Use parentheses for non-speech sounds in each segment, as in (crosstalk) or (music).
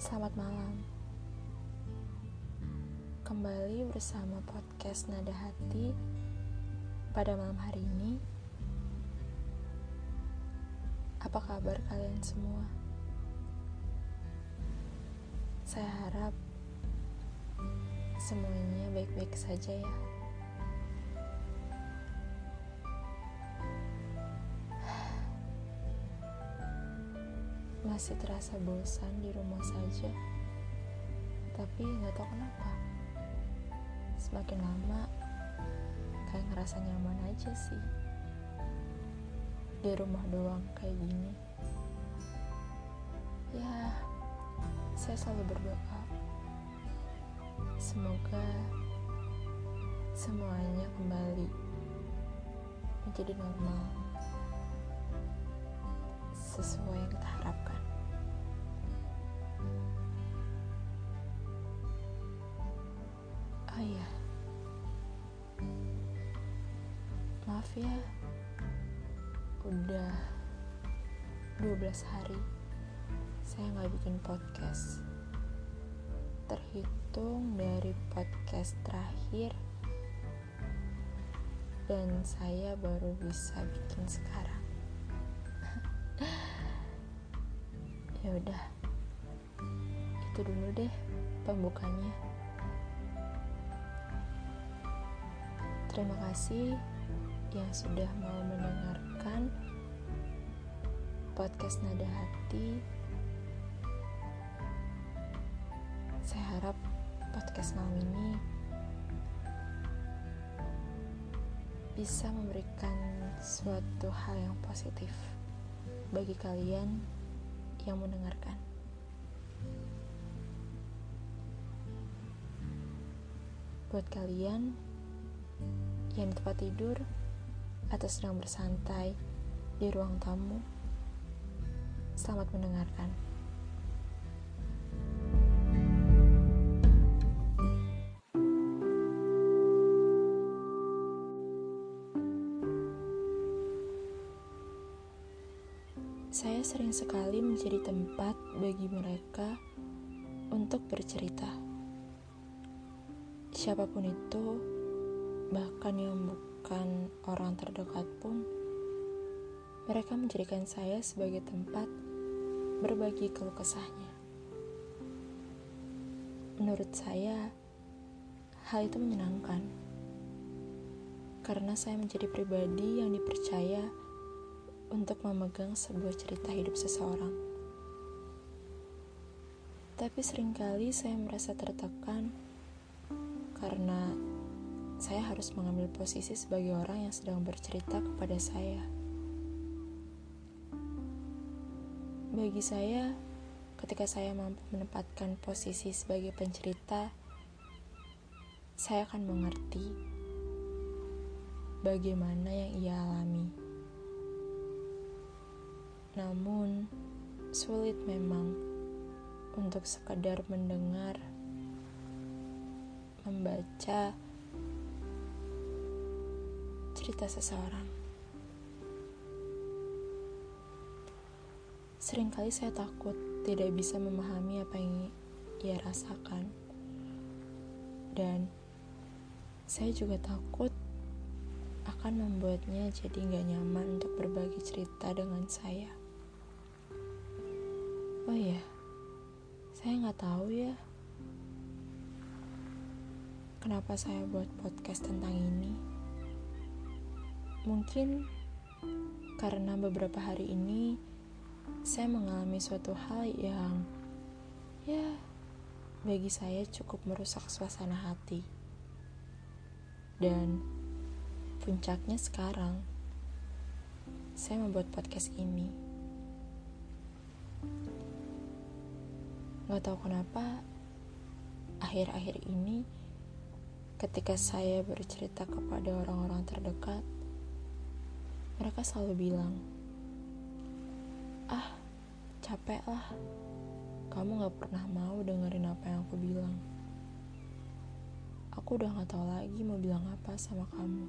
Selamat malam. Kembali bersama podcast Nada Hati pada malam hari ini. Apa kabar kalian semua? Saya harap semuanya baik-baik saja ya. Masih terasa bosan di rumah saja. Tapi nggak tahu kenapa. Semakin lama kayak ngerasa nyaman aja sih. Di rumah doang kayak gini. Ya, saya selalu berdoa. Semoga semuanya kembali menjadi normal sesuai yang kita harapkan. Oh iya, maaf ya, udah 12 hari saya nggak bikin podcast. Terhitung dari podcast terakhir dan saya baru bisa bikin sekarang. (laughs) ya udah itu dulu deh pembukanya terima kasih yang sudah mau mendengarkan podcast nada hati saya harap podcast malam ini bisa memberikan suatu hal yang positif bagi kalian yang mendengarkan. Buat kalian yang tempat tidur atau sedang bersantai di ruang tamu, selamat mendengarkan. Saya sering sekali menjadi tempat bagi mereka untuk bercerita. Siapa pun itu, bahkan yang bukan orang terdekat pun, mereka menjadikan saya sebagai tempat berbagi keluh kesahnya. Menurut saya, hal itu menyenangkan karena saya menjadi pribadi yang dipercaya untuk memegang sebuah cerita hidup seseorang. Tapi sering kali saya merasa tertekan karena saya harus mengambil posisi sebagai orang yang sedang bercerita kepada saya. Bagi saya, ketika saya mampu menempatkan posisi sebagai pencerita, saya akan mengerti bagaimana yang ia alami. Namun, sulit memang untuk sekedar mendengar, membaca cerita seseorang. Seringkali saya takut tidak bisa memahami apa yang ia rasakan. Dan saya juga takut akan membuatnya jadi gak nyaman untuk berbagi cerita dengan saya. Oh ya, saya nggak tahu ya. Kenapa saya buat podcast tentang ini? Mungkin karena beberapa hari ini saya mengalami suatu hal yang ya bagi saya cukup merusak suasana hati. Dan puncaknya sekarang saya membuat podcast ini. Gak tahu kenapa, akhir-akhir ini ketika saya bercerita kepada orang-orang terdekat, mereka selalu bilang, ah capek lah, kamu gak pernah mau dengerin apa yang aku bilang. Aku udah gak tahu lagi mau bilang apa sama kamu.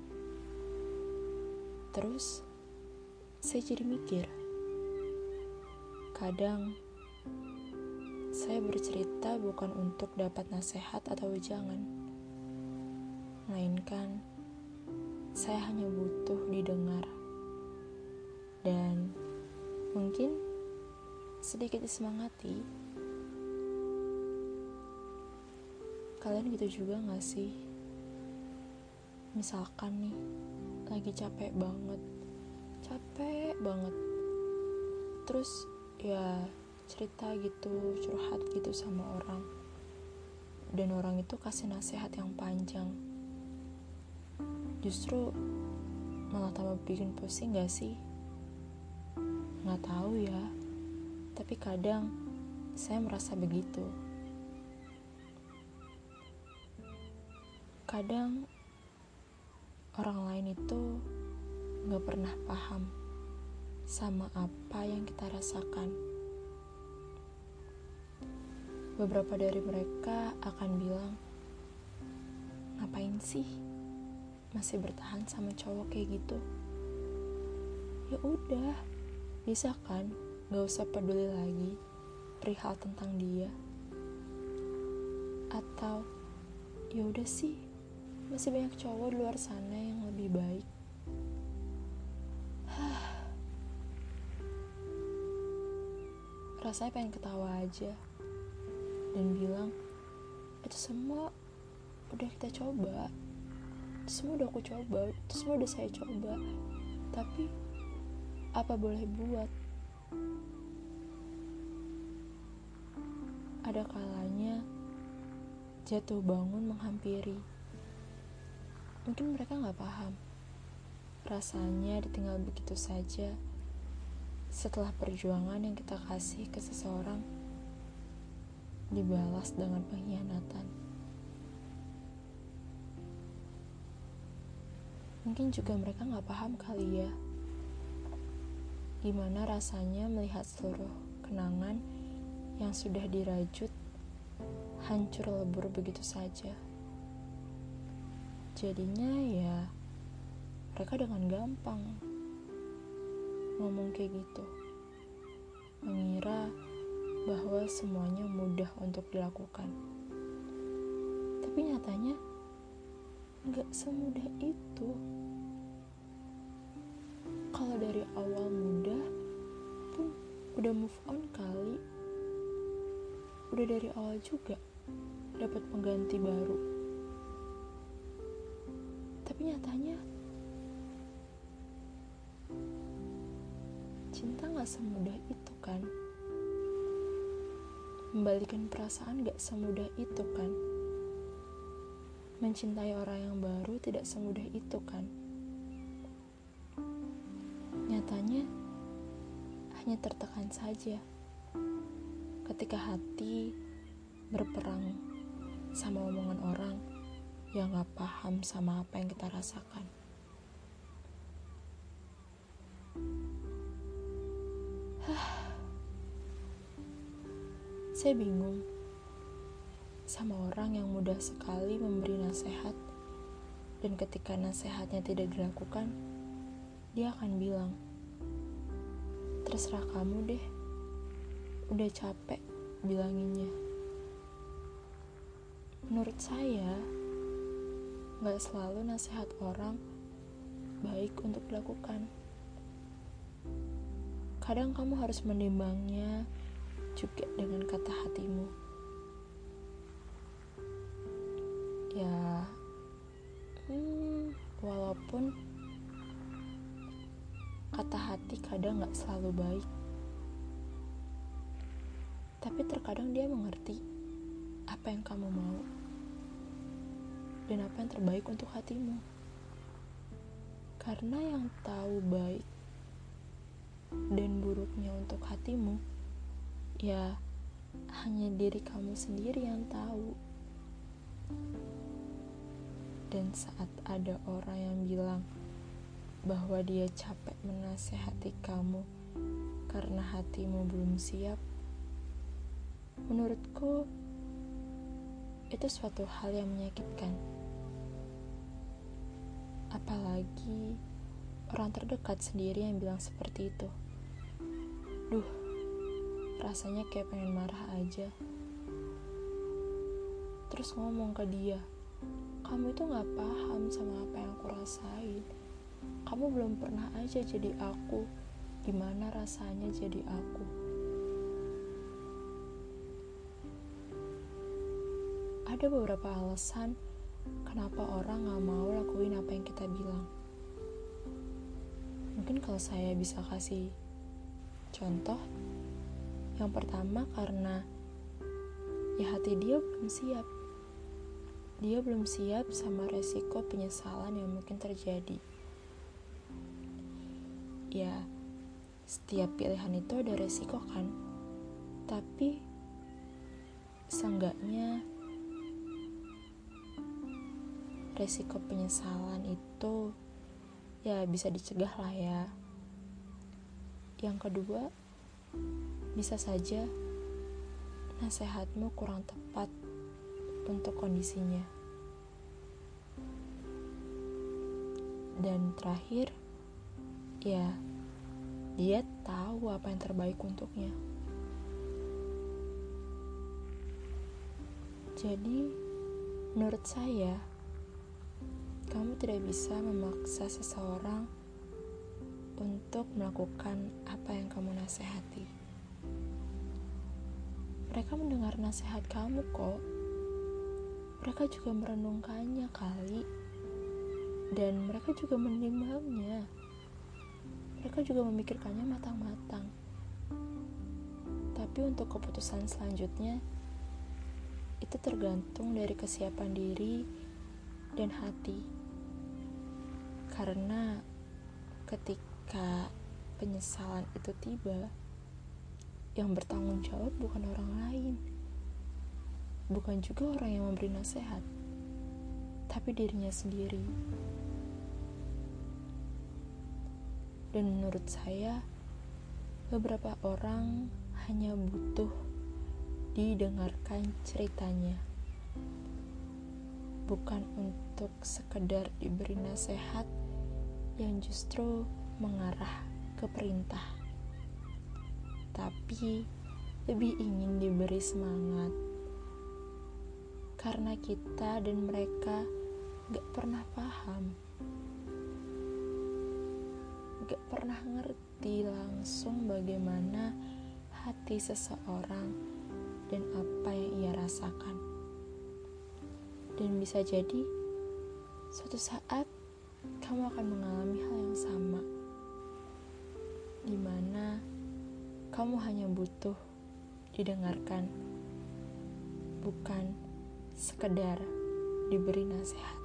Terus, saya jadi mikir, kadang saya bercerita bukan untuk dapat nasihat atau ujangan, melainkan saya hanya butuh didengar dan mungkin sedikit disemangati. Kalian gitu juga gak sih? Misalkan nih, lagi capek banget, capek banget. Terus ya cerita gitu curhat gitu sama orang dan orang itu kasih nasihat yang panjang justru malah tambah bikin pusing gak sih nggak tahu ya. Tapi kadang saya merasa begitu. Kadang orang lain itu nggak pernah paham sama apa yang kita rasakan. Beberapa dari mereka akan bilang, "Ngapain sih masih bertahan sama cowok kayak gitu?" Ya udah, bisa kan? Gak usah peduli lagi perihal tentang dia. Atau ya udah sih, masih banyak cowok di luar sana yang lebih baik. (sighs) Rasanya pengen ketawa aja. Dan bilang itu semua udah kita coba. Itu semua udah aku coba. Itu semua udah saya coba. Tapi apa boleh buat? Ada kalanya jatuh bangun menghampiri. Mungkin mereka nggak paham. Rasanya ditinggal begitu saja. Setelah perjuangan yang kita kasih ke seseorang dibalas dengan pengkhianatan. Mungkin juga mereka gak paham kali ya, gimana rasanya melihat seluruh kenangan yang sudah dirajut hancur lebur begitu saja. Jadinya ya, mereka dengan gampang ngomong kayak gitu, mengira bahwa semuanya mudah untuk dilakukan. Tapi nyatanya nggak semudah itu. Kalau dari awal mudah pun udah move on kali. Udah dari awal juga dapat pengganti baru. Tapi nyatanya cinta nggak semudah itu kan. Membalikan perasaan gak semudah itu kan Mencintai orang yang baru tidak semudah itu kan Hanya tertekan saja Ketika hati berperang sama omongan orang yang gak paham sama apa yang kita rasakan. (sighs) Saya bingung sama orang yang mudah sekali memberi nasihat dan ketika nasihatnya tidak dilakukan, dia akan bilang, terserah kamu deh, udah capek bilanginnya. Menurut saya, gak selalu nasihat orang baik untuk dilakukan. Kadang kamu harus menimbangnya juga dengan kata hatimu. Ya, hmm, walaupun kata hati kadang gak selalu baik, tapi terkadang dia mengerti apa yang kamu mau dan apa yang terbaik untuk hatimu. Karena yang tahu baik dan buruknya untuk hatimu ya hanya diri kamu sendiri yang tahu. Dan saat ada orang yang bilang bahwa dia capek menasehati kamu karena hatimu belum siap, menurutku itu suatu hal yang menyakitkan. Apalagi orang terdekat sendiri yang bilang seperti itu. Duh, rasanya kayak pengen marah aja. Terus ngomong ke dia, kamu itu gak paham sama apa yang aku rasain. Kamu belum pernah aja jadi aku. Gimana rasanya jadi aku? Ada beberapa alasan kenapa orang gak mau lakuin apa yang kita bilang. Mungkin kalau saya bisa kasih contoh, yang pertama karena ya hati dia belum siap. Dia belum siap sama resiko penyesalan yang mungkin terjadi. Ya, setiap pilihan itu ada resiko kan? Tapi seenggaknya resiko penyesalan itu ya bisa dicegah lah ya. Yang kedua bisa saja nasihatmu kurang tepat untuk kondisinya. Dan terakhir ya dia tahu apa yang terbaik untuknya. Jadi, menurut saya, kamu tidak bisa memaksa seseorang untuk melakukan apa yang kamu nasihati. Mereka mendengar nasihat kamu kok. Mereka juga merenungkannya kali. Dan mereka juga menimbangnya mereka juga memikirkannya matang-matang. Tapi untuk keputusan selanjutnya, itu tergantung dari kesiapan diri dan hati. Karena ketika penyesalan itu tiba, yang bertanggung jawab bukan orang lain, bukan juga orang yang memberi nasihat, tapi dirinya sendiri. Dan menurut saya, beberapa orang hanya butuh didengarkan ceritanya. Bukan untuk sekedar diberi nasihat yang justru mengarah ke perintah. Tapi lebih ingin diberi semangat. Karena kita dan mereka gak pernah paham gak pernah ngerti langsung bagaimana hati seseorang dan apa yang ia rasakan. Dan bisa jadi suatu saat kamu akan mengalami hal yang sama. Di mana kamu hanya butuh didengarkan, bukan sekedar diberi nasihat.